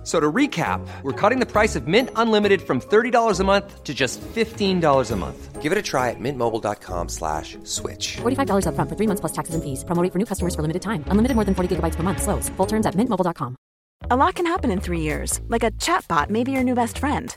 F- So to recap, we're cutting the price of Mint Unlimited from $30 a month to just $15 a month. Give it a try at mintmobile.com slash switch. $45 upfront for three months plus taxes and fees. Promo rate for new customers for limited time. Unlimited more than 40 gigabytes per month. Slows. Full terms at mintmobile.com. A lot can happen in three years, like a chatbot may be your new best friend.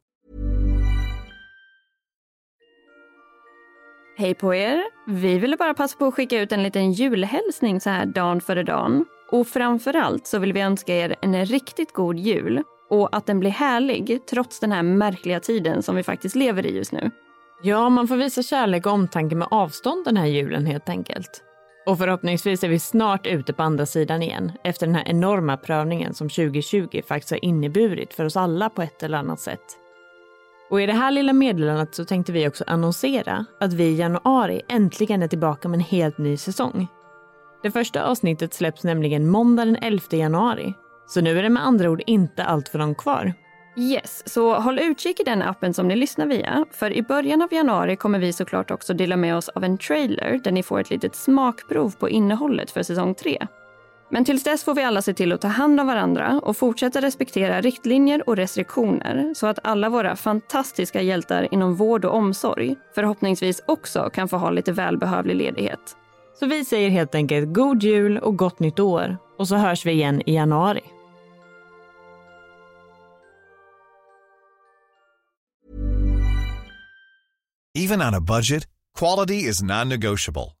Hej på er! Vi ville bara passa på att skicka ut en liten julhälsning så här dagen före dagen. Och framförallt så vill vi önska er en riktigt god jul och att den blir härlig trots den här märkliga tiden som vi faktiskt lever i just nu. Ja, man får visa kärlek och omtanke med avstånd den här julen helt enkelt. Och förhoppningsvis är vi snart ute på andra sidan igen efter den här enorma prövningen som 2020 faktiskt har inneburit för oss alla på ett eller annat sätt. Och i det här lilla meddelandet så tänkte vi också annonsera att vi i januari äntligen är tillbaka med en helt ny säsong. Det första avsnittet släpps nämligen måndag den 11 januari. Så nu är det med andra ord inte allt för långt kvar. Yes, så håll utkik i den appen som ni lyssnar via. För i början av januari kommer vi såklart också dela med oss av en trailer där ni får ett litet smakprov på innehållet för säsong 3. Men tills dess får vi alla se till att ta hand om varandra och fortsätta respektera riktlinjer och restriktioner så att alla våra fantastiska hjältar inom vård och omsorg förhoppningsvis också kan få ha lite välbehövlig ledighet. Så vi säger helt enkelt god jul och gott nytt år och så hörs vi igen i januari. Even on a budget, quality is non-negotiable.